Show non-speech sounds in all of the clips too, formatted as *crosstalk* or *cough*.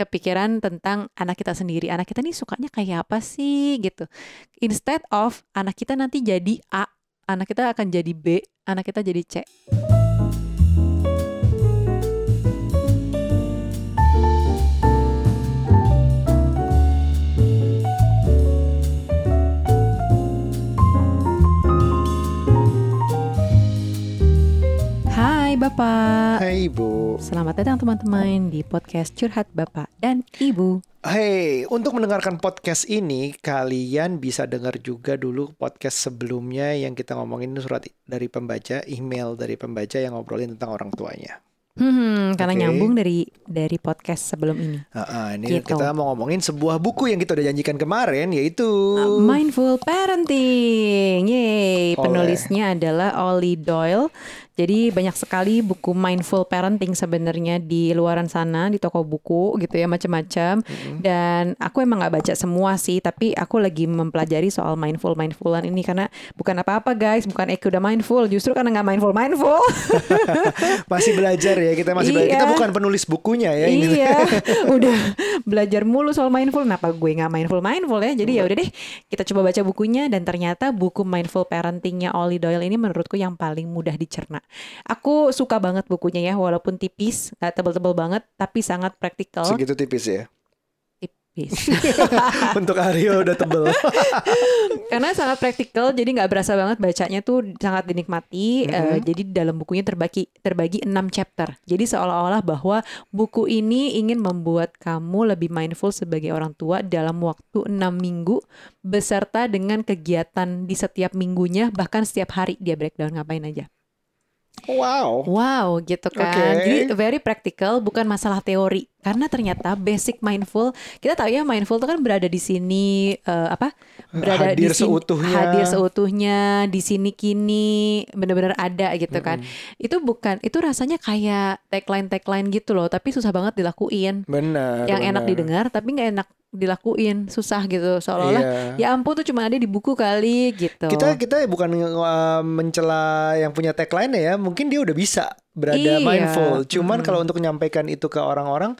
kepikiran tentang anak kita sendiri. Anak kita nih sukanya kayak apa sih gitu. Instead of anak kita nanti jadi A, anak kita akan jadi B, anak kita jadi C. Bapak. Hai Ibu. Selamat datang teman-teman di podcast Curhat Bapak dan Ibu. Hey, untuk mendengarkan podcast ini, kalian bisa dengar juga dulu podcast sebelumnya yang kita ngomongin surat dari pembaca, email dari pembaca yang ngobrolin tentang orang tuanya. Hmm, karena Oke. nyambung dari dari podcast sebelum ini. Ah, ah, ini Gitu. kita mau ngomongin sebuah buku yang kita udah janjikan kemarin, yaitu Uh, Mindful Parenting. Oleh. penulisnya adalah Ollie Doyle. Jadi banyak sekali buku mindful parenting sebenarnya di luaran sana di toko buku gitu ya macam-macam. Dan aku emang nggak baca semua sih, tapi aku lagi mempelajari soal mindful mindfulan ini karena bukan apa-apa guys, bukan Eki udah mindful, justru karena nggak mindful mindful. *laughs* masih belajar ya kita masih belajar. Kita Iya. bukan penulis bukunya ya ini. iya, *laughs* udah belajar mulu soal mindful. Kenapa gue nggak mindful mindful ya? Jadi ya udah deh, kita coba baca bukunya dan ternyata buku mindful parentingnya Ollie Doyle ini menurutku yang paling mudah dicerna. Aku suka banget bukunya ya, walaupun tipis, nggak tebel-tebel banget, tapi sangat praktikal. Segitu tipis ya. Tipis. *laughs* Untuk Aryo udah tebel. *laughs* Karena sangat praktikal, jadi nggak berasa banget bacanya tuh sangat dinikmati. Eh, jadi dalam bukunya terbagi terbagi 6 chapter. Jadi seolah-olah bahwa buku ini ingin membuat kamu lebih mindful sebagai orang tua dalam waktu 6 minggu beserta dengan kegiatan di setiap minggunya bahkan setiap hari dia breakdown ngapain aja. Wow. Wow, gitu kan. Oke. Jadi very practical, bukan masalah teori. Karena ternyata basic mindful, kita tahu ya mindful itu kan berada di sini eh, apa? Berada Hadir di sini, seutuhnya. hadir seutuhnya, di sini kini benar-benar ada gitu kan. Itu bukan, itu rasanya kayak tagline tagline gitu loh, tapi susah banget dilakuin. Benar. Yang enak benar. didengar, tapi nggak enak dilakuin, susah gitu. Seolah-olah Iya. ya ampun tuh cuma ada di buku kali gitu. Kita kita bukan uh, mencela yang punya tagline ya, mungkin dia udah bisa berada Iya. mindful. Cuman Mm. kalau untuk menyampaikan itu ke orang-orang,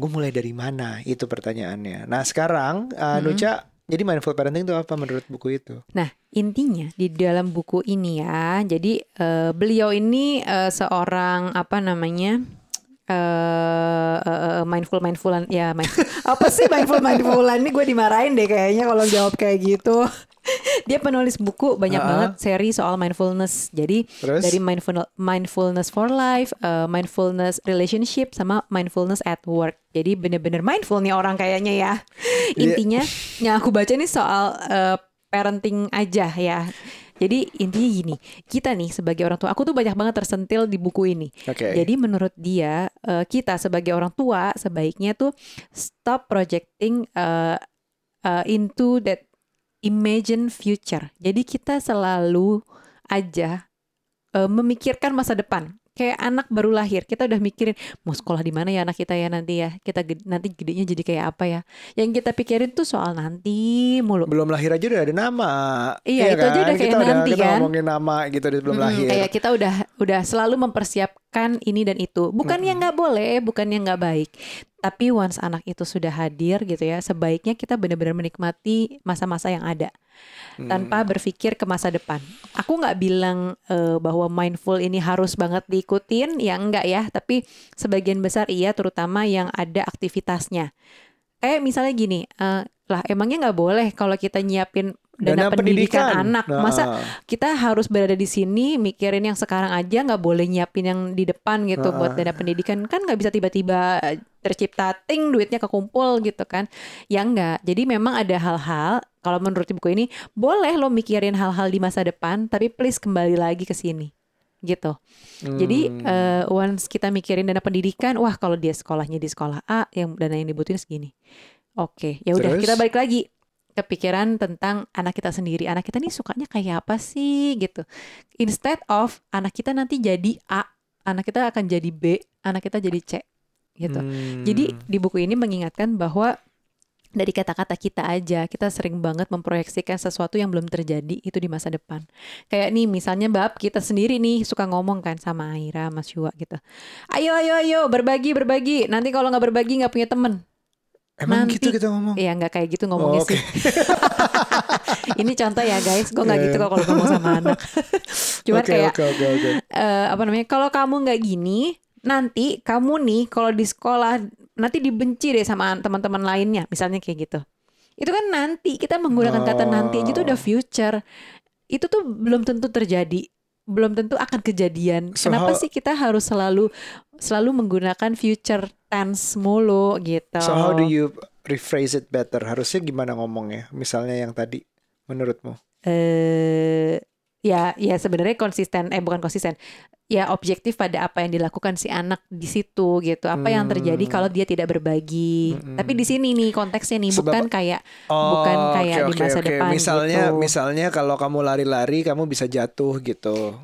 gue mulai dari mana? Itu pertanyaannya. Nah sekarang uh, Nuca, jadi mindful parenting itu apa menurut buku itu? Nah, intinya di dalam buku ini ya, jadi eh, beliau ini eh, seorang apa namanya? eh eh, mindful mindfulan ya main, *laughs* apa sih mindful mindfulan ini gue dimarahin deh kayaknya kalau jawab kayak gitu *laughs* dia penulis buku banyak Ah. banget seri soal mindfulness jadi Terus? dari mindful mindfulness for life eh, mindfulness relationship sama mindfulness at work jadi bener-bener mindful nih orang kayaknya ya *laughs* Iya. intinya yang aku baca nih soal eh, parenting aja ya jadi intinya gini kita nih sebagai orang tua aku tuh banyak banget tersentil di buku ini Oke. jadi menurut dia eh, kita sebagai orang tua sebaiknya tuh stop projecting eh, eh, into that imagine future. Jadi kita selalu aja eh, memikirkan masa depan. Kayak anak baru lahir, kita udah mikirin mau sekolah di mana ya anak kita ya nanti ya. Kita ged- nanti gedenya jadi kayak apa ya. Yang kita pikirin tuh soal nanti mulu. belum lahir aja udah ada nama. Iya, itu aja udah kayak kita nanti kita kan. ngomongin nama gitu di sebelum Mm, lahir. Kayak kita udah udah selalu mempersiapkan ini dan itu. Bukan yang nggak boleh, bukan yang nggak baik. Tapi once anak itu sudah hadir gitu ya, sebaiknya kita benar-benar menikmati masa-masa yang ada tanpa berpikir ke masa depan. Aku nggak bilang eh, bahwa mindful ini harus banget diikutin, ya enggak ya. Tapi sebagian besar iya, terutama yang ada aktivitasnya. Kayak misalnya gini, eh, lah emangnya nggak boleh kalau kita nyiapin dana, Dana pendidikan, pendidikan. anak, Nah. masa kita harus berada di sini mikirin yang sekarang aja nggak boleh nyiapin yang di depan gitu buat dana pendidikan kan nggak bisa tiba-tiba tercipta ting duitnya kekumpul gitu kan ya enggak jadi memang ada hal-hal kalau menurut buku ini boleh lo mikirin hal-hal di masa depan tapi please kembali lagi ke sini gitu jadi Hmm. eh, once kita mikirin dana pendidikan wah kalau dia sekolahnya di sekolah A yang dana yang dibutuhin segini oke ya udah kita balik lagi kepikiran tentang anak kita sendiri. Anak kita nih sukanya kayak apa sih gitu. Instead of anak kita nanti jadi A, anak kita akan jadi B, anak kita jadi C gitu. Hmm. Jadi di buku ini mengingatkan bahwa dari kata-kata kita aja kita sering banget memproyeksikan sesuatu yang belum terjadi itu di masa depan. Kayak nih misalnya bab kita sendiri nih suka ngomong kan sama Aira, Mas Yua gitu. Ayo ayo ayo berbagi berbagi. Nanti kalau nggak berbagi nggak punya temen. Emang nanti gitu kita ngomong? ya nggak kayak gitu ngomongnya Oh, oke. sih *laughs* ini contoh ya guys gue nggak Iya, gitu iya. kok kalau ngomong sama anak *laughs* cuman Oke, kayak oke, oke, oke. eh, apa namanya kalau kamu nggak gini nanti kamu nih kalau di sekolah nanti dibenci deh sama teman-teman lainnya misalnya kayak gitu itu kan nanti kita menggunakan kata nanti aja itu udah Oh. future itu tuh belum tentu terjadi belum tentu akan kejadian So kenapa how- sih kita harus selalu selalu menggunakan future tense mulu gitu So how do you rephrase it better? Harusnya gimana ngomongnya? Misalnya yang tadi menurutmu? eh ya ya sebenarnya konsisten eh bukan konsisten ya objektif pada apa yang dilakukan si anak di situ gitu apa yang terjadi Hmm. kalau dia tidak berbagi Mm-mm. tapi di sini nih konteksnya nih Sebab- bukan kayak Bukan kayak oke, di masa oke. depan Misalnya, gitu. misalnya kalau kamu lari-lari, kamu bisa jatuh gitu.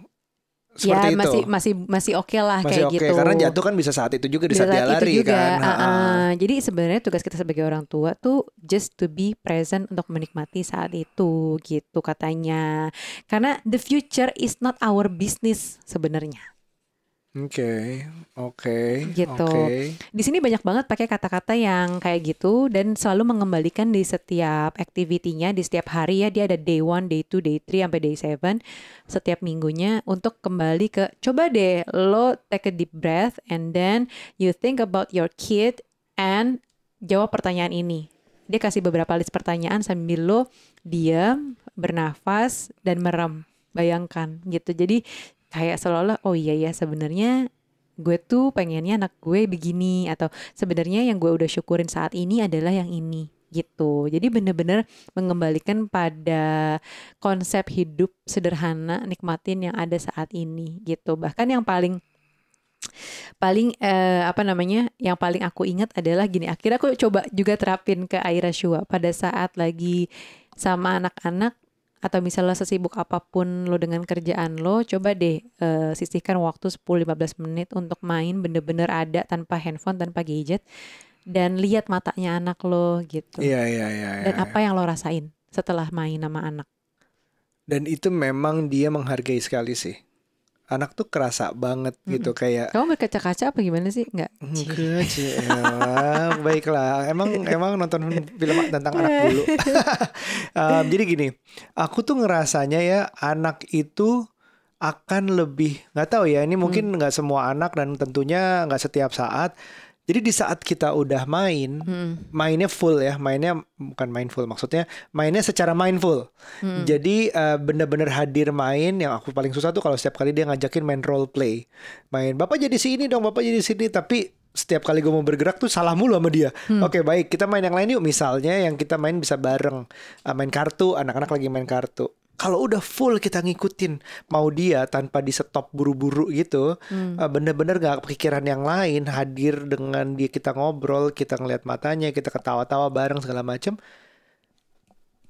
Ya Seperti itu. masih masih masih oke lah Masih kayak oke, gitu karena jatuh kan bisa saat itu juga di saat Di dia lari itu juga, kan. Ha-ha. ah. Jadi sebenarnya tugas kita sebagai orang tua tuh just to be present untuk menikmati saat itu gitu katanya. Karena the future is not our business sebenarnya. Oke, oke, Gitu. oke. Di sini banyak banget pakai kata-kata yang kayak gitu dan selalu mengembalikan di setiap activity-nya di setiap hari ya dia ada day one, day two, day three sampai day seven setiap minggunya untuk kembali ke coba deh lo take a deep breath and then you think about your kid and jawab pertanyaan ini. Dia kasih beberapa list pertanyaan sambil lo diam, bernafas dan merem. Bayangkan gitu. Jadi kayak seolah-olah oh iya ya sebenarnya gue tuh pengennya anak gue begini atau sebenarnya yang gue udah syukurin saat ini adalah yang ini gitu. Jadi bener-bener mengembalikan pada konsep hidup sederhana, nikmatin yang ada saat ini gitu. Bahkan yang paling paling eh, apa namanya yang paling aku ingat adalah gini akhirnya aku coba juga terapin ke Aira Shua pada saat lagi sama anak-anak atau misalnya sesibuk apa pun lo dengan kerjaan lo coba deh eh, sisihkan waktu 10-15 menit untuk main bener-bener ada tanpa handphone tanpa gadget dan lihat matanya anak lo gitu Iya, iya, iya. dan iya. apa yang lo rasain setelah main sama anak Dan itu memang dia menghargai sekali sih. Anak tuh kerasa banget gitu kayak kamu berkaca-kaca apa gimana sih nggak Enggak. Ya, *laughs* baiklah. Emang emang nonton film tentang anak dulu. *laughs* Em, jadi gini, aku tuh ngerasanya ya anak itu akan lebih nggak tahu ya. Ini mungkin nggak semua anak dan tentunya nggak setiap saat. Jadi di saat kita udah main, Hmm. mainnya full ya, mainnya bukan mindful maksudnya mainnya secara mindful. Hmm. Jadi eh, bener-bener hadir main yang aku paling susah tuh kalau setiap kali dia ngajakin main role play. Main bapak jadi sini dong, bapak jadi sini tapi setiap kali gue mau bergerak tuh salah mulu sama dia. Oke baik kita main yang lain yuk misalnya yang kita main bisa bareng Eh, main kartu anak-anak lagi main kartu. Kalau udah full kita ngikutin mau dia tanpa di stop buru-buru gitu, eh, bener-bener gak kepikiran yang lain hadir dengan dia kita ngobrol, kita ngeliat matanya, kita ketawa-tawa bareng segala macem.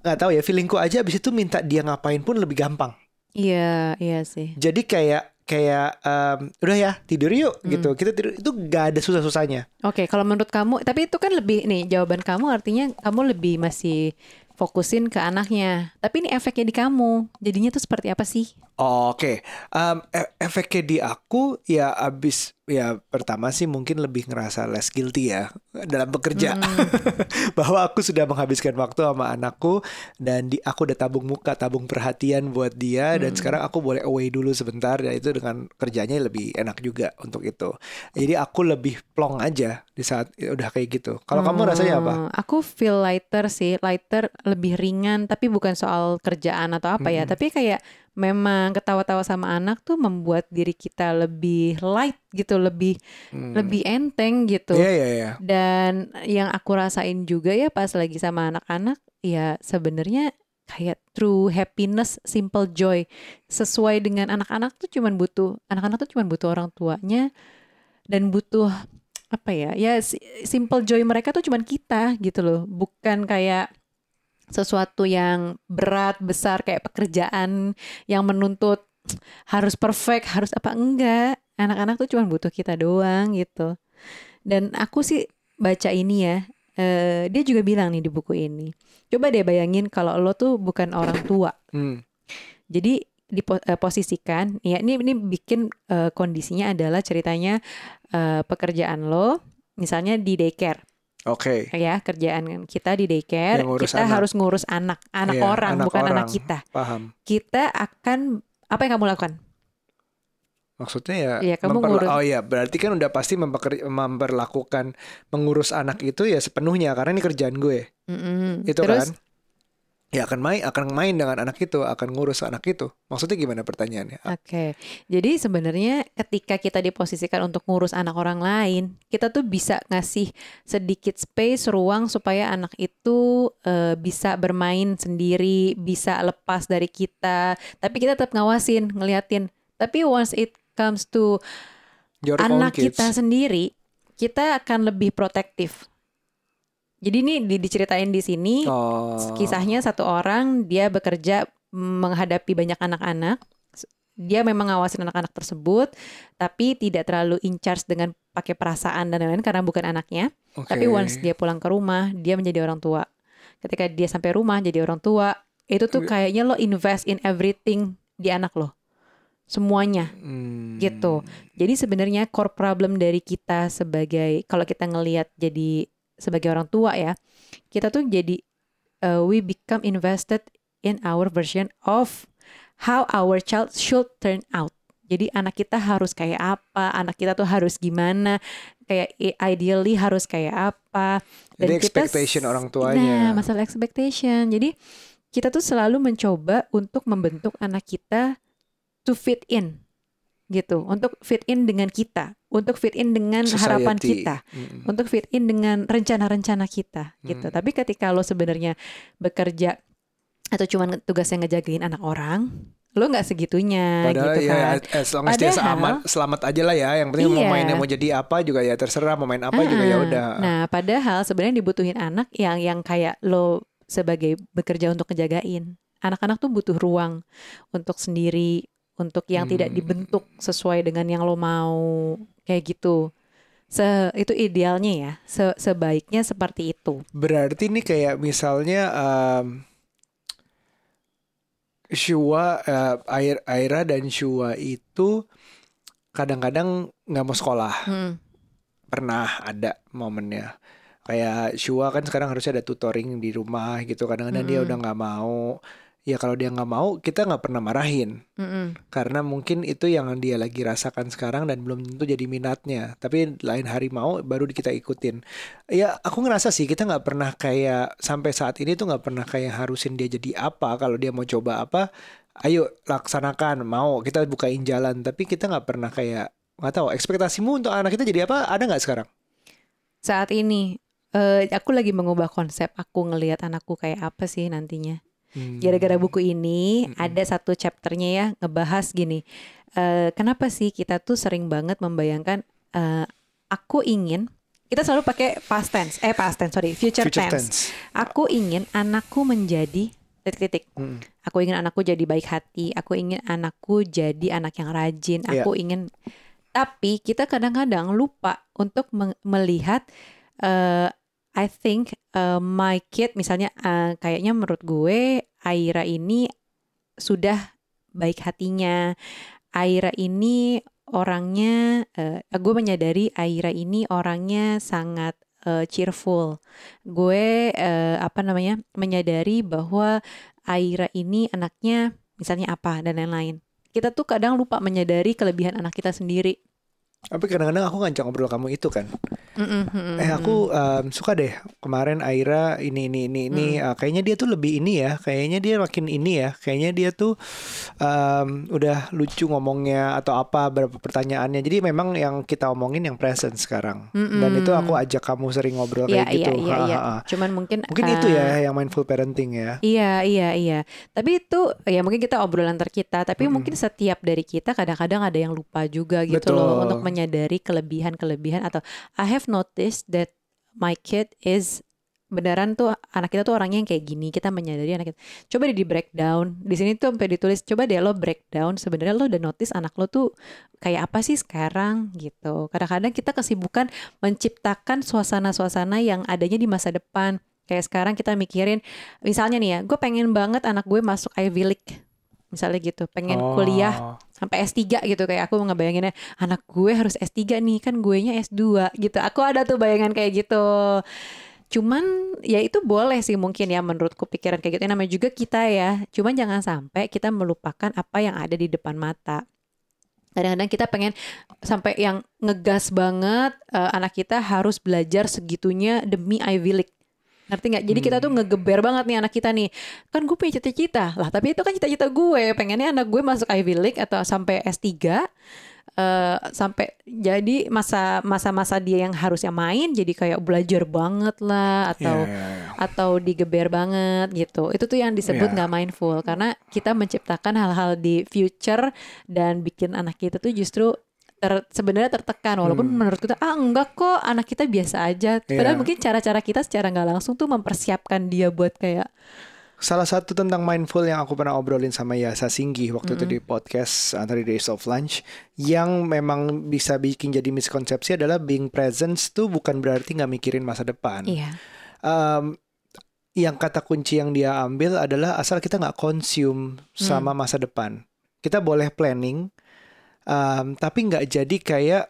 Nggak tahu ya feelingku aja abis itu minta dia ngapain pun lebih gampang. Iya iya sih. Jadi kayak kayak em, udah ya tidur yuk gitu. Kita tidur itu gak ada susah-susahnya. Oke, kalau menurut kamu, tapi itu kan lebih nih jawaban kamu artinya kamu lebih masih fokusin ke anaknya. Tapi ini efeknya di kamu, jadinya tuh seperti apa sih? Oke, Em, e- efeknya di aku ya abis ya pertama sih mungkin lebih ngerasa less guilty ya dalam bekerja *laughs* bahwa aku sudah menghabiskan waktu sama anakku dan di aku udah tabung muka, tabung perhatian buat dia dan sekarang aku boleh away dulu sebentar dan itu dengan kerjanya lebih enak juga untuk itu. Jadi aku lebih plong aja di saat ya udah kayak gitu. Kalau kamu rasanya apa? Hmm, Aku feel lighter sih, lighter lebih ringan, tapi bukan soal kerjaan atau apa ya, tapi kayak memang ketawa-tawa sama anak tuh membuat diri kita lebih light gitu, lebih lebih enteng gitu. Iya iya iya. Dan yang aku rasain juga ya pas lagi sama anak-anak, ya sebenarnya kayak true happiness, simple joy. Sesuai dengan anak-anak tuh cuman butuh, anak-anak tuh cuman butuh orang tuanya dan butuh apa ya? Ya si- simple joy mereka tuh cuman kita gitu loh, bukan kayak sesuatu yang berat besar kayak pekerjaan yang menuntut harus perfect harus apa enggak. Anak-anak tuh cuma butuh kita doang gitu. Dan aku sih baca ini ya eh, dia juga bilang nih di buku ini coba deh bayangin kalau lo tuh bukan orang tua. Hmm. jadi diposisikan ya ini ini bikin eh, kondisinya adalah ceritanya eh, pekerjaan lo misalnya di daycare Oke. ya kerjaan kita di daycare kita anak. harus ngurus anak anak Iya, orang anak bukan anak orang. kita Paham. kita akan apa yang kamu lakukan Maksudnya ya, Iya, kamu memperla- ngurus- oh iya berarti kan udah pasti memperker- memperlakukan mengurus anak itu ya sepenuhnya karena ini kerjaan gue Mm-mm. itu terus kan ya akan main akan main dengan anak itu akan ngurus anak itu maksudnya gimana pertanyaannya Oke, jadi sebenarnya ketika kita diposisikan untuk ngurus anak orang lain, kita tuh bisa ngasih sedikit space, ruang supaya anak itu eh, bisa bermain sendiri, bisa lepas dari kita. Tapi kita tetap ngawasin, ngeliatin. Tapi once it comes to Your anak kita sendiri, kita akan lebih protektif. Jadi ini di- diceritain di sini oh. kisahnya satu orang dia bekerja menghadapi banyak anak-anak. Dia memang ngawasin anak-anak tersebut tapi tidak terlalu in charge dengan pakai perasaan dan lain-lain karena bukan anaknya. Oke. tapi once dia pulang ke rumah dia menjadi orang tua. Ketika dia sampai rumah jadi orang tua itu tuh kayaknya lo invest in everything di anak lo. Semuanya. Hmm. gitu. Jadi sebenarnya core problem dari kita sebagai kalau kita ngelihat jadi sebagai orang tua ya, kita tuh jadi uh, we become invested in our version of how our child should turn out. Jadi anak kita harus kayak apa, anak kita tuh harus gimana, kayak ideally harus kayak apa. Jadi kita expectation orang tuanya. Nah, masalah expectation. Jadi kita tuh selalu mencoba untuk membentuk anak kita to fit in gitu, untuk fit in dengan kita, untuk fit in dengan harapan Society. kita, Mm-mm. untuk fit in dengan rencana-rencana kita gitu. Hmm. Tapi ketika lo sebenarnya bekerja atau cuman tugasnya ngejagain anak orang, lo nggak segitunya Padahal gitu ya kan. as long as dia selamat, selamat aja lah ya. Yang penting mau Iya. mainnya mau jadi apa juga ya terserah mau main apa juga ya Ah, udah. Nah, padahal sebenarnya dibutuhin anak yang yang kayak lo sebagai bekerja untuk ngejagain. Anak-anak tuh butuh ruang untuk sendiri, untuk yang tidak Hmm. dibentuk sesuai dengan yang lo mau kayak gitu. Se itu idealnya ya. Se sebaiknya seperti itu. Berarti ini kayak misalnya um, Shua, uh, Air, Aira dan Shua itu kadang-kadang nggak mau sekolah. Hmm. Pernah ada momennya. Kayak Shua kan sekarang harusnya ada tutoring di rumah gitu. Kadang-kadang dia Mm-mm. udah nggak mau. Ya kalau dia nggak mau, kita nggak pernah marahin. Mm-mm. Karena mungkin itu yang dia lagi rasakan sekarang dan belum tentu jadi minatnya. Tapi lain hari mau baru kita ikutin. Ya aku ngerasa sih kita nggak pernah kayak sampai saat ini tuh nggak pernah kayak harusin dia jadi apa. Kalau dia mau coba apa, ayo laksanakan. Mau kita bukain jalan. Tapi kita nggak pernah kayak nggak tahu ekspektasimu untuk anak kita jadi apa ada nggak sekarang? Saat ini eh, aku lagi mengubah konsep aku ngelihat anakku kayak apa sih nantinya. Hmm. Gara-gara buku ini Mm-mm. ada satu chapternya ya ngebahas gini. eh, kenapa sih kita tuh sering banget membayangkan eh, aku ingin kita selalu pakai past tense, eh past tense sorry future, Future tense. tense. Aku ingin anakku menjadi titik-titik. Hmm. Aku ingin anakku jadi baik hati. Aku ingin anakku jadi anak yang rajin. Iya. Aku ingin. Tapi kita kadang-kadang lupa untuk melihat. eh, I think eh, my kid, misalnya eh, kayaknya menurut gue Aira ini sudah baik hatinya. Aira ini orangnya. eh, gue menyadari Aira ini orangnya sangat eh, cheerful. Gue eh, apa namanya menyadari bahwa Aira ini anaknya misalnya apa dan lain-lain. Kita tuh kadang lupa menyadari kelebihan anak kita sendiri. Tapi kadang-kadang aku ngajak ngobrol kamu itu kan. Mm-mm, mm-mm, Eh aku um, suka deh kemarin Aira ini ini ini ini uh, kayaknya dia tuh lebih ini ya kayaknya dia makin ini ya kayaknya dia tuh um, udah lucu ngomongnya atau apa berapa pertanyaannya jadi memang yang kita omongin yang present sekarang Mm-mm. dan itu aku ajak kamu sering ngobrol Iya kayak gitu iya Ha, iya. ha, ha. Cuman mungkin mungkin eh, itu ya yang mindful parenting ya Iya iya iya. Tapi itu ya mungkin kita obrolan antar kita. Tapi Mm-mm. mungkin setiap dari kita kadang-kadang ada yang lupa juga gitu Betul. loh untuk menyadari kelebihan-kelebihan atau I have noticed that my kid is beneran tuh anak kita tuh orangnya yang kayak gini kita menyadari anak kita. Coba di breakdown di sini tuh sampai ditulis coba deh lo breakdown sebenarnya lo udah notice anak lo tuh kayak apa sih sekarang? Gitu. Kadang-kadang kita kesibukan menciptakan suasana-suasana yang adanya di masa depan. Kayak sekarang kita mikirin misalnya nih ya gue pengen banget anak gue masuk Ivy League misalnya gitu pengen Oh. kuliah sampai S3 gitu kayak aku ngebayanginnya anak gue harus S3 nih kan gue nya S2 gitu. Aku ada tuh bayangan kayak gitu. Cuman ya itu boleh sih mungkin ya menurutku pikiran kayak gitu. Yang namanya juga kita ya cuman jangan sampai kita melupakan apa yang ada di depan mata. Kadang-kadang kita pengen sampai yang ngegas banget eh, anak kita harus belajar segitunya demi Ivy League ngerti nggak jadi kita tuh ngegeber banget nih anak kita nih kan gue punya cita-cita lah tapi itu kan cita-cita gue pengennya anak gue masuk Ivy League atau sampai S3 eh, sampai jadi masa masa-masa dia yang harusnya main jadi kayak belajar banget lah atau Iya, iya, iya. atau digeber banget gitu. Itu tuh yang disebut Iya. nggak mindful karena kita menciptakan hal-hal di future dan bikin anak kita tuh justru ter- sebenarnya tertekan walaupun menurut kita ah enggak kok anak kita biasa aja. Padahal Iya. mungkin cara-cara kita secara nggak langsung tuh mempersiapkan dia buat kayak Salah satu tentang mindful yang aku pernah obrolin sama Yasa Singgi waktu itu di podcast 30 Days of Lunch yang memang bisa bikin jadi miskonsepsi adalah being presence tuh bukan berarti nggak mikirin masa depan. iya Um, yang kata kunci yang dia ambil adalah asal kita nggak consume sama masa depan. Kita boleh planning, um, tapi nggak jadi kayak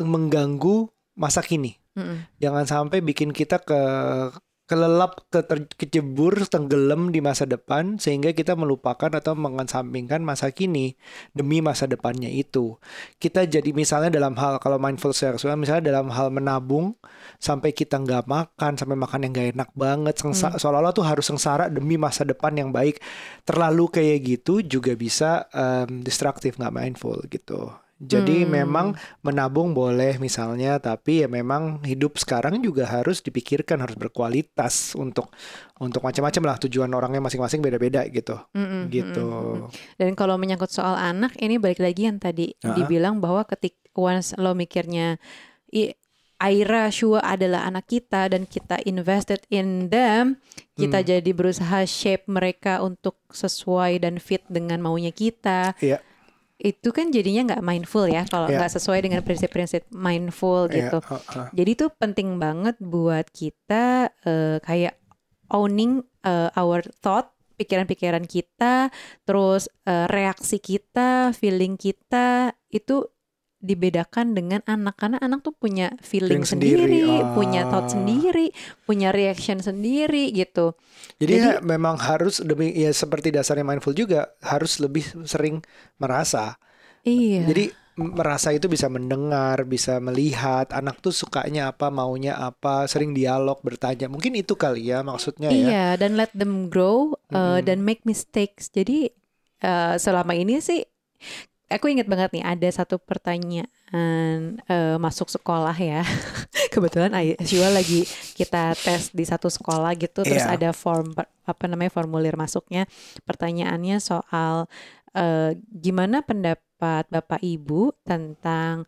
mengganggu masa kini. Mm-mm. Jangan sampai bikin kita ke kelelap, keter- kecebur, tenggelam di masa depan sehingga kita melupakan atau mengesampingkan masa kini demi masa depannya itu. Kita jadi misalnya dalam hal kalau mindful seksual misalnya dalam hal menabung sampai kita nggak makan sampai makan yang nggak enak banget sengsa- seolah-olah tuh harus sengsara demi masa depan yang baik. Terlalu kayak gitu juga bisa em, destruktif nggak mindful gitu. Jadi Hmm. memang menabung boleh misalnya, tapi ya memang hidup sekarang juga harus dipikirkan harus berkualitas untuk untuk macam-macam lah tujuan orangnya masing-masing beda-beda gitu, Mm-mm, gitu. mm-mm, mm-mm. Dan kalau menyangkut soal anak, ini balik lagi yang tadi Ah. dibilang bahwa ketik once lo mikirnya i, Aira Shua adalah anak kita dan kita invested in them, kita Hmm. jadi berusaha shape mereka untuk sesuai dan fit dengan maunya kita. Iya. Itu kan jadinya nggak mindful ya kalau Iya. nggak sesuai dengan prinsip-prinsip mindful Iya, gitu. uh-uh. Jadi itu penting banget buat kita eh, kayak owning eh, our thought, pikiran-pikiran kita, terus eh, reaksi kita, feeling kita itu dibedakan dengan anak karena anak tuh punya feeling, Feeling sendiri, sendiri, punya thought ah. sendiri, punya reaction sendiri gitu. Jadi, Jadi- ya memang harus demi ya seperti dasarnya mindful juga harus lebih sering merasa. Iya. Jadi merasa itu bisa mendengar, bisa melihat anak tuh sukanya apa, maunya apa, sering dialog, bertanya. Mungkin itu kali ya maksudnya ya. Iya, dan let them grow uh, dan make mistakes. Jadi uh, selama ini sih aku inget banget nih ada satu pertanyaan uh, masuk sekolah ya. *laughs* Kebetulan Ay- Shua lagi kita tes di satu sekolah gitu, terus Iya. ada form apa namanya formulir masuknya. Pertanyaannya soal uh, gimana pendapat Bapak Ibu tentang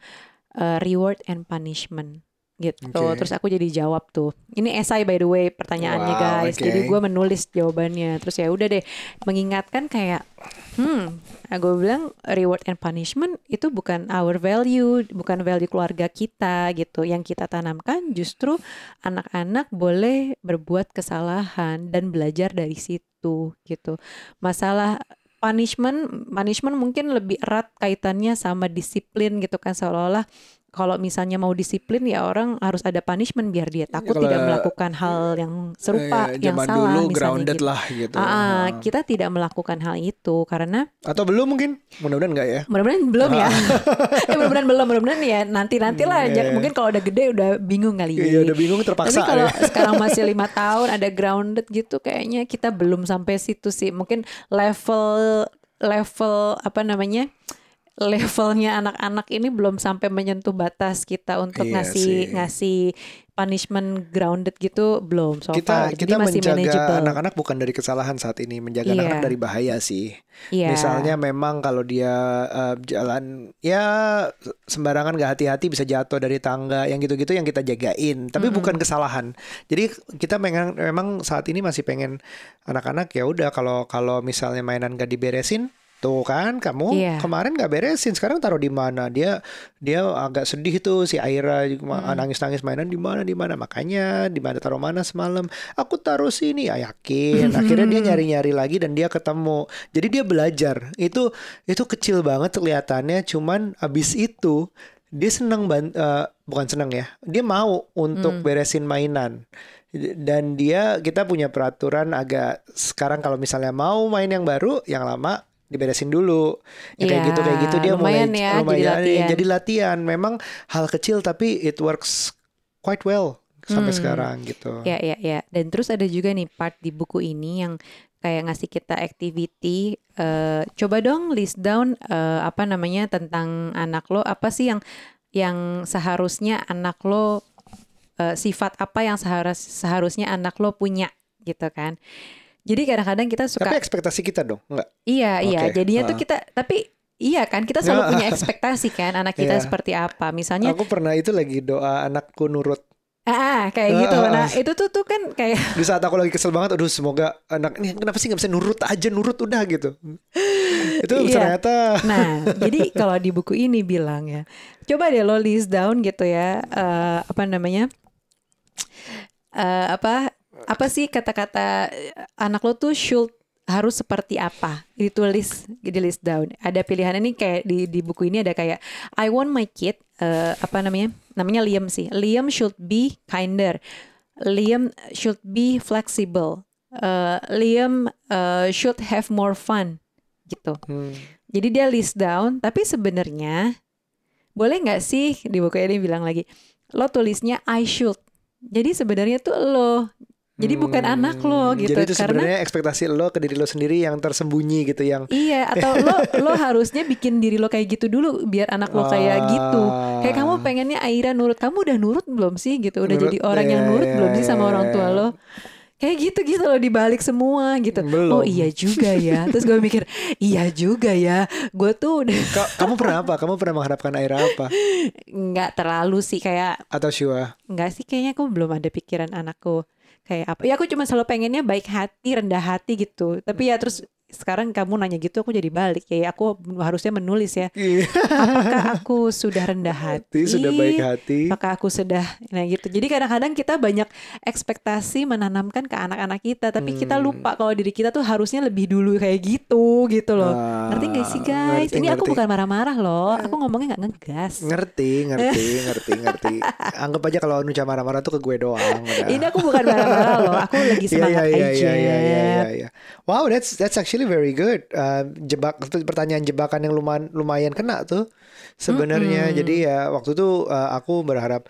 uh, reward and punishment gitu. Oke. Terus aku jadi jawab tuh. Ini esai by the way pertanyaannya Wow, guys. oke. Jadi gue menulis jawabannya. Terus ya udah deh mengingatkan kayak hmm, gue bilang reward and punishment itu bukan our value, bukan value keluarga kita gitu. Yang kita tanamkan justru anak-anak boleh berbuat kesalahan dan belajar dari situ gitu. Masalah punishment punishment mungkin lebih erat kaitannya sama disiplin gitu kan seolah-olah kalau misalnya mau disiplin ya orang harus ada punishment biar dia takut Kalau- tidak melakukan hal yang serupa Eh, yang salah dulu misalnya grounded gitu. lah gitu. Ah, ah, Ah. kita tidak melakukan hal itu karena Atau belum mungkin? Mudah-mudahan enggak ya. mudah-mudahan belum ya. eh, *laughs* mudah-mudahan belum, mudah-mudahan ya nanti-nanti lah. Hmm, Ja- iya. Mungkin kalau udah gede udah bingung kali. Iya udah bingung Tapi terpaksa kalau ya. *laughs* sekarang masih lima tahun ada grounded gitu, kayaknya kita belum sampai situ sih. Mungkin level level apa namanya levelnya anak-anak ini belum sampai menyentuh batas kita untuk Iya ngasih sih. ngasih punishment grounded gitu belum so Kita far. Jadi kita masih menjaga anak-anak bukan dari kesalahan saat ini, menjaga Iya. anak-anak dari bahaya sih. Iya. Misalnya memang kalau dia eh, jalan ya sembarangan gak hati-hati bisa jatuh dari tangga yang gitu-gitu yang kita jagain, tapi bukan kesalahan. Jadi kita memang memang saat ini masih pengen anak-anak ya udah kalau kalau misalnya mainan gak diberesin Tuh kan. Kamu Iya. kemarin nggak beresin sekarang taruh di mana? Dia dia agak sedih tuh si Aira nangis nangis mainan di mana di mana? Makanya di mana taruh mana semalam? Aku taruh sini. Ya yakin. *laughs* Akhirnya dia nyari nyari lagi dan dia ketemu. Jadi dia belajar. Itu itu kecil banget kelihatannya. Cuman abis itu dia senang ban eh, bukan senang ya. Dia mau untuk beresin mainan. Dan dia kita punya peraturan agak sekarang kalau misalnya mau main yang baru yang lama diberesin dulu ya kayak Iya, gitu kayak gitu dia lumayan mulai ya, jadi lumayan latihan. jadi latihan memang hal kecil tapi it works quite well sampai Hmm. sekarang gitu Ya, ya, ya. Dan terus ada juga nih part di buku ini yang kayak ngasih kita activity. eh, coba dong list down eh, apa namanya tentang anak lo. Apa sih yang yang seharusnya anak lo eh, sifat apa yang seharus seharusnya anak lo punya gitu kan? Jadi kadang-kadang kita suka tapi ekspektasi kita dong enggak Iya, iya. Oke, Jadinya tuh ah. kita tapi iya kan kita selalu Ya. punya *laughs* ekspektasi kan anak kita Iya. seperti apa. Misalnya aku pernah itu lagi doa anakku nurut ah, kayak Ah, gitu. ah, Nah, ah. itu tuh tuh kan kayak di saat aku lagi kesel banget aduh semoga anak ini kenapa sih nggak bisa nurut aja nurut udah gitu itu Iya. ternyata Nah, jadi kalau di buku ini bilang ya, coba deh lo list down gitu ya, eh, apa namanya, eh, apa apa sih kata-kata eh, anak lo tuh should harus seperti apa? Ditulis di list down. Ada pilihan ini kayak di di buku ini ada kayak I want my kid eh, apa namanya? Namanya Liam sih. Liam should be kinder. Liam should be flexible. Eh, Liam eh, should have more fun gitu. Hmm, jadi dia list down, tapi sebenarnya boleh nggak sih di buku ini bilang lagi, lo tulisnya I should. Jadi sebenarnya tuh lo, jadi bukan hmm, anak lo gitu. jadi itu Karena sebenarnya ekspektasi lo ke diri lo sendiri yang tersembunyi gitu yang iya, atau lo *laughs* lo harusnya bikin diri lo kayak gitu dulu biar anak lo kayak gitu. Kayak kamu Ah. pengennya Aira nurut, kamu udah nurut belum sih gitu? Udah Nurut, jadi orang yang ya, nurut ya, belum sih sama ya, orang tua lo? Kayak gitu gitu loh dibalik semua gitu. Belum. Oh iya juga ya. Terus gue mikir, iya juga ya. Gue tuh udah Ka- kamu pernah apa kamu pernah mengharapkan Aira apa nggak terlalu sih kayak atau Shua nggak sih kayaknya aku belum ada pikiran anakku kayak apa. Ya aku cuma selalu pengennya baik hati rendah hati gitu. Tapi ya terus sekarang kamu nanya gitu aku jadi balik. Ya aku harusnya menulis ya. Apakah aku sudah rendah hati Hati? sudah baik hati. Apakah aku sudah nah gitu. Jadi kadang-kadang kita banyak ekspektasi menanamkan ke anak-anak kita tapi kita Hmm. lupa kalau diri kita tuh harusnya lebih dulu kayak gitu gitu loh. Ah, ngerti gak sih guys? Ngerti, ini aku ngerti. bukan marah-marah loh. Aku ngomongnya nggak ngegas. Ngerti ngerti ngerti ngerti. Anggap aja kalau Nuca marah-marah tuh ke gue doang udah. Ini aku bukan marah-marah loh, aku lagi *laughs* Iya, semangat iya, iya, aja. iya, iya, iya, iya. Wow, that's that's actually very good. Uh, jebak pertanyaan jebakan yang lumayan lumayan kena tuh sebenarnya. Jadi ya waktu itu uh, aku berharap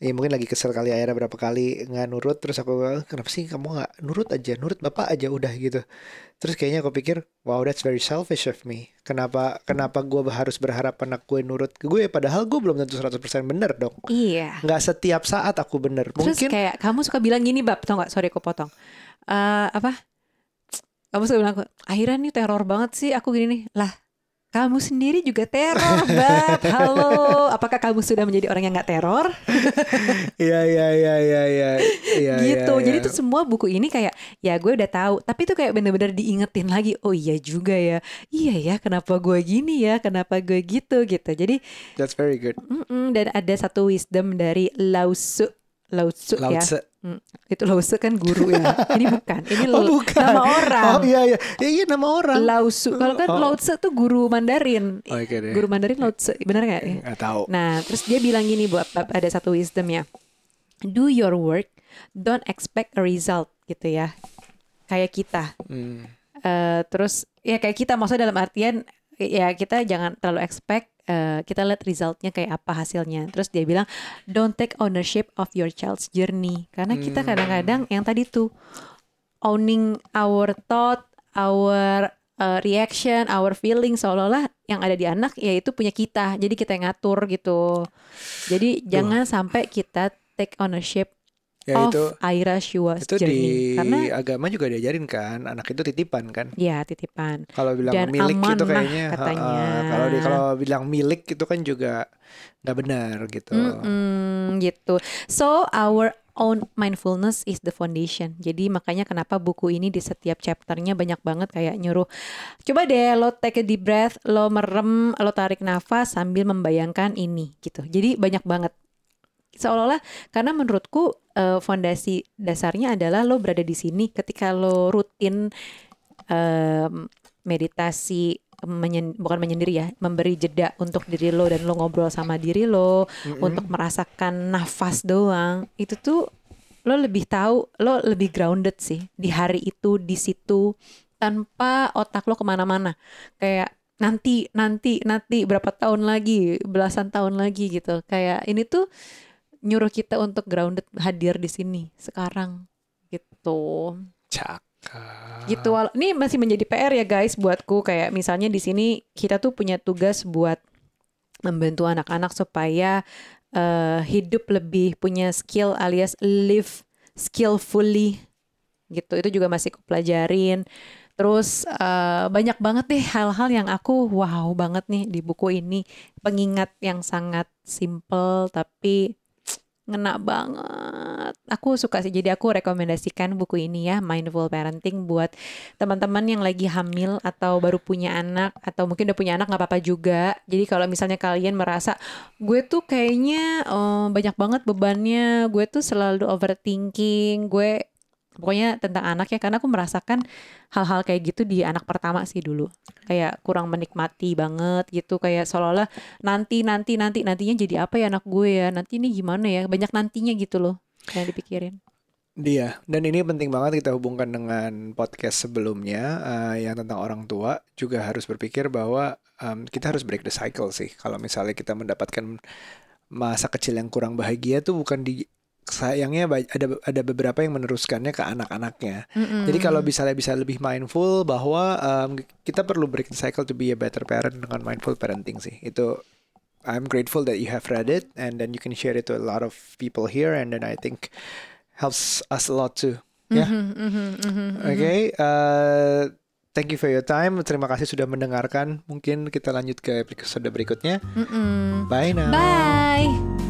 ya mungkin lagi kesel kali akhirnya berapa kali nggak nurut terus aku "Eh, kenapa sih kamu nggak nurut aja nurut bapak aja udah gitu terus kayaknya aku pikir wow that's very selfish of me kenapa kenapa gue harus berharap anak gue nurut ke gue padahal gue belum tentu 100% bener dong Iya. nggak setiap saat aku bener Terus mungkin kayak kamu suka bilang gini, Bab, tau gak? Sorry aku potong. Eh apa? Kamu suka bilang, akhirnya nih teror banget sih aku gini nih. Lah, kamu sendiri juga teror, Bab. Halo, apakah kamu sudah menjadi orang yang gak teror? *laughs* Iya iya iya iya iya iya. gitu. iya, Jadi iya. tuh semua buku ini kayak ya gue udah tahu, tapi tuh kayak bener-bener diingetin lagi. Oh iya juga ya. Iya ya, kenapa gue gini ya? Kenapa gue gitu gitu. Jadi That's very good. mm-mm, dan ada satu wisdom dari Lao Tzu. Lao Tzu Lao ya. Tse. Mm, itu Tzu kan guru ya. ini bukan. Ini Oh bukan. nama orang. Oh iya iya. Ya, iya nama orang. Lao Tzu. Kalau kan Oh. Lao Tzu tuh guru Mandarin. Oke deh. Guru Mandarin Lao Tzu. Bener gak? ya? Nggak tahu. Nah, terus dia bilang gini buat ada satu wisdom ya. Do your work, don't expect a result gitu ya. Kayak kita. Hmm. Eh, terus ya kayak kita maksudnya dalam artian ya kita jangan terlalu expect eh, kita lihat resultnya kayak apa hasilnya. Terus dia bilang don't take ownership of your child's journey karena kita kadang-kadang yang tadi tuh owning our thought, our uh, reaction, our feeling seolah-olah yang ada di anak yaitu punya kita. Jadi kita yang ngatur gitu. Jadi jangan sampai kita take ownership Ya of itu Aira Shua's itu di journey karena agama juga diajarin kan anak itu titipan kan. ya titipan. Kalau bilang Dan milik itu amanah kayaknya ha-ha. katanya. kalau di kalau bilang milik itu kan juga nggak benar gitu. Mm-mm, gitu. So our own mindfulness is the foundation. Jadi makanya kenapa buku ini di setiap chapternya banyak banget kayak nyuruh coba deh lo take a deep breath, lo merem, lo tarik nafas sambil membayangkan ini gitu. Jadi banyak banget seolah-olah karena menurutku uh, fondasi dasarnya adalah lo berada di sini ketika lo rutin um, meditasi menyen, bukan menyendiri ya, memberi jeda untuk diri lo dan lo ngobrol sama diri lo mm-hmm. untuk merasakan nafas doang. Itu tuh lo lebih tahu, lo lebih grounded sih di hari itu di situ tanpa otak lo ke mana-mana. Kayak nanti nanti nanti berapa tahun lagi, belasan tahun lagi gitu. Kayak ini tuh nyuruh kita untuk grounded hadir di sini sekarang. Gitu. Cak gitu ini masih menjadi PR ya guys buatku. Kayak misalnya di sini kita tuh punya tugas buat membantu anak-anak supaya uh, hidup lebih punya skill alias live skillfully. Gitu. Itu juga masih aku pelajarin. Terus uh, banyak banget deh hal-hal yang aku wow banget nih di buku ini. Pengingat yang sangat simple tapi ngena banget. Aku suka sih jadi aku rekomendasikan buku ini ya Mindful Parenting buat teman-teman yang lagi hamil atau baru punya anak atau mungkin udah punya anak nggak apa-apa juga. Jadi kalau misalnya kalian merasa gue tuh kayaknya oh, banyak banget bebannya, gue tuh selalu overthinking, gue pokoknya tentang anak ya karena aku merasakan hal-hal kayak gitu di anak pertama sih dulu. Kayak kurang menikmati banget gitu kayak seolah-olah nanti nanti nanti nantinya jadi apa ya anak gue ya nanti ini gimana ya banyak nantinya gitu loh yang dipikirin. Dia dan ini penting banget kita hubungkan dengan podcast sebelumnya uh, yang tentang orang tua juga harus berpikir bahwa um, kita harus break the cycle sih. Kalau misalnya kita mendapatkan masa kecil yang kurang bahagia tuh bukan di sayangnya ada ada beberapa yang meneruskannya ke anak-anaknya. Mm-hmm. Jadi kalau bisa bisa lebih mindful bahwa um, kita perlu break the cycle to be a better parent dengan mindful parenting sih. Itu I'm grateful that you have read it and then you can share it to a lot of people here and then I think helps us a lot too. Ya. Yeah. Mm-hmm, mm-hmm, mm-hmm, Oke, okay, uh, thank you for your time. Terima kasih sudah mendengarkan. Mungkin kita lanjut ke episode berikutnya. Mm-mm. Bye now. Bye.